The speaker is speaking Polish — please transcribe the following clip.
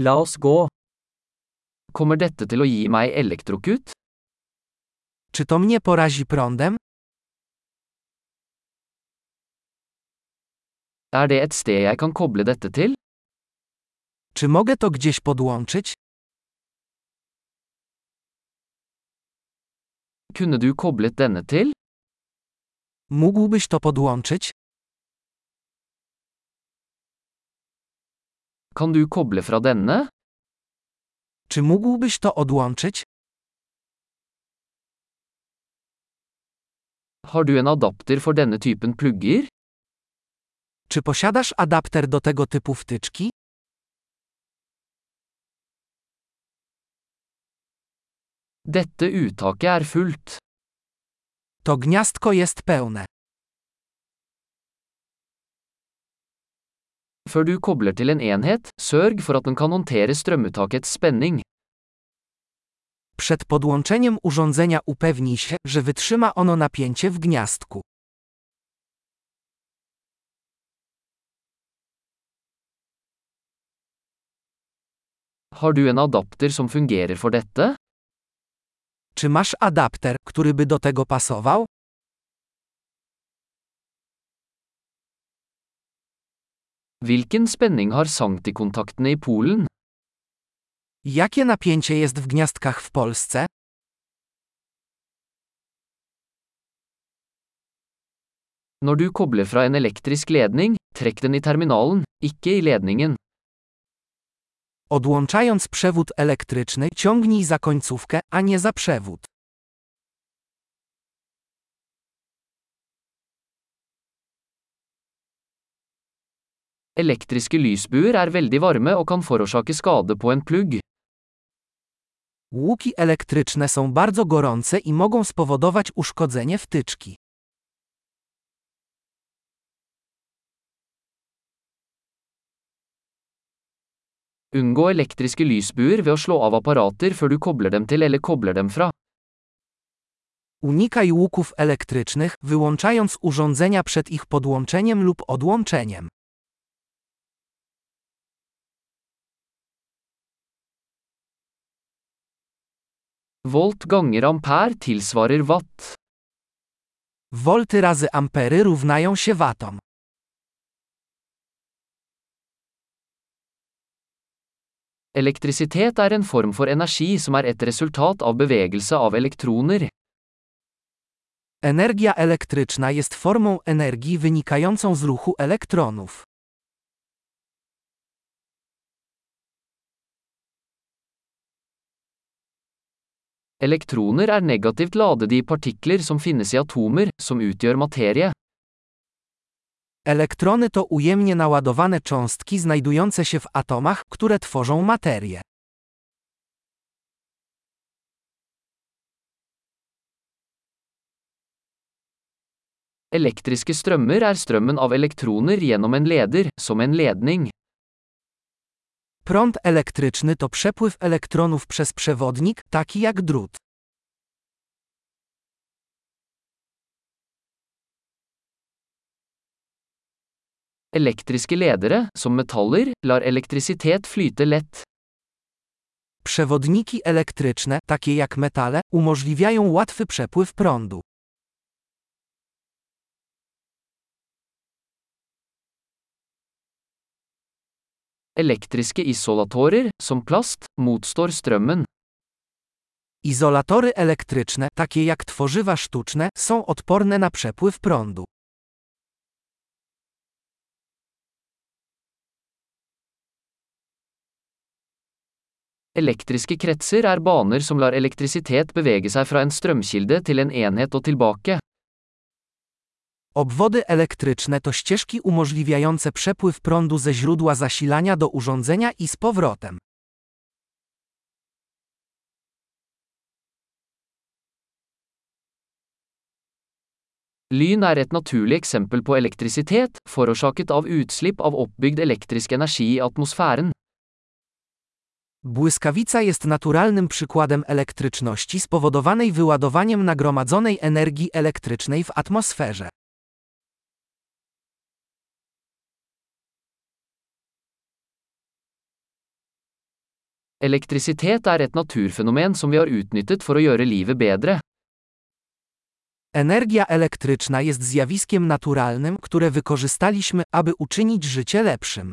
La oss gå. Kommer dette til å gi meg elektrokut? Czy to mnie porazi prądem? Er det et sted jeg kan koble dette til? Czy mogę to gdzieś podłączyć? Kunne du koblet denne til? Mógłbyś to podłączyć? Kan du koble fra denne? Czy mógłbyś to odłączyć? Har du en adapter for denne typen plugger? Czy posiadasz adapter do tego typu wtyczki? Dette uttaket er fullt. To gniazdko jest pełne. Før du kobler til en enhet, sørg for at den kan håndtere strømuttakets spenning. Przed podłączeniem urządzenia upewnij się, że wytrzyma ono napięcie w gniazdku. Har du en adapter som fungerer for dette? Czy masz adapter, który by do tego pasował? Hvilken spenning har sanktikontaktene i Polen? Jakie napięcie jest w gniazdkach w Polsce? Når du kobler fra en elektrisk ledning, trekk den i terminalen, ikke i ledningen. Odłączając przewód elektryczny, ciągnij za końcówkę, a nie za przewód. Elektriske lysbuer er veldig varme og kan forårsake skade på en plugg. Łuki elektryczne są bardzo gorące i mogą spowodować uszkodzenie wtyczki. Unngå elektriske lysbuer ved å slå av apparater før du kobler dem til eller kobler dem fra. Unikaj łuków elektrycznych, wyłączając urządzenia przed ich podłączeniem lub odłączeniem. Volt ganger ampere tilsvarer watt. Wolty razy ampery równają się watom. Elektrisitet er en form for energi som er et resultat av bevegelse av elektroner. Energia elektryczna jest formą energii wynikającą z ruchu elektronów. Elektroner er negativt ladede i partikler som finnes i atomer, som utgjør materie. Elektrony to ujemnie naładowane cząstki znajdujące się w atomach, które tworzą materię. Elektriske strømmer er strømmen av elektroner gjennom en leder, som en ledning. Prąd elektryczny to przepływ elektronów przez przewodnik, taki jak drut. Elektriske ledere, som metaller, lar elektrisitet flyte lett. Przewodniki elektryczne, takie jak metale, umożliwiają łatwy przepływ prądu. Elektriske isolatorer, som plast, motstår strømmen. Izolatory elektryczne, takie jak tworzywa sztuczne, są odporne na przepływ prądu. Elektriske kretser er baner som lar elektrisitet bevege seg fra en strømkilde til en enhet og tilbake. Obwody elektryczne to ścieżki umożliwiające przepływ prądu ze źródła zasilania do urządzenia i z powrotem. Lyn er et naturlig eksempel på elektrisitet, forårsaket av utslipp av oppbygd elektrisk energi i atmosfæren. Błyskawica jest naturalnym przykładem elektryczności spowodowanej wyładowaniem nagromadzonej energii elektrycznej w atmosferze. Elektrisitet er et naturfenomen som vi har livet. Energia elektryczna jest zjawiskiem naturalnym, które wykorzystaliśmy, aby uczynić życie lepszym.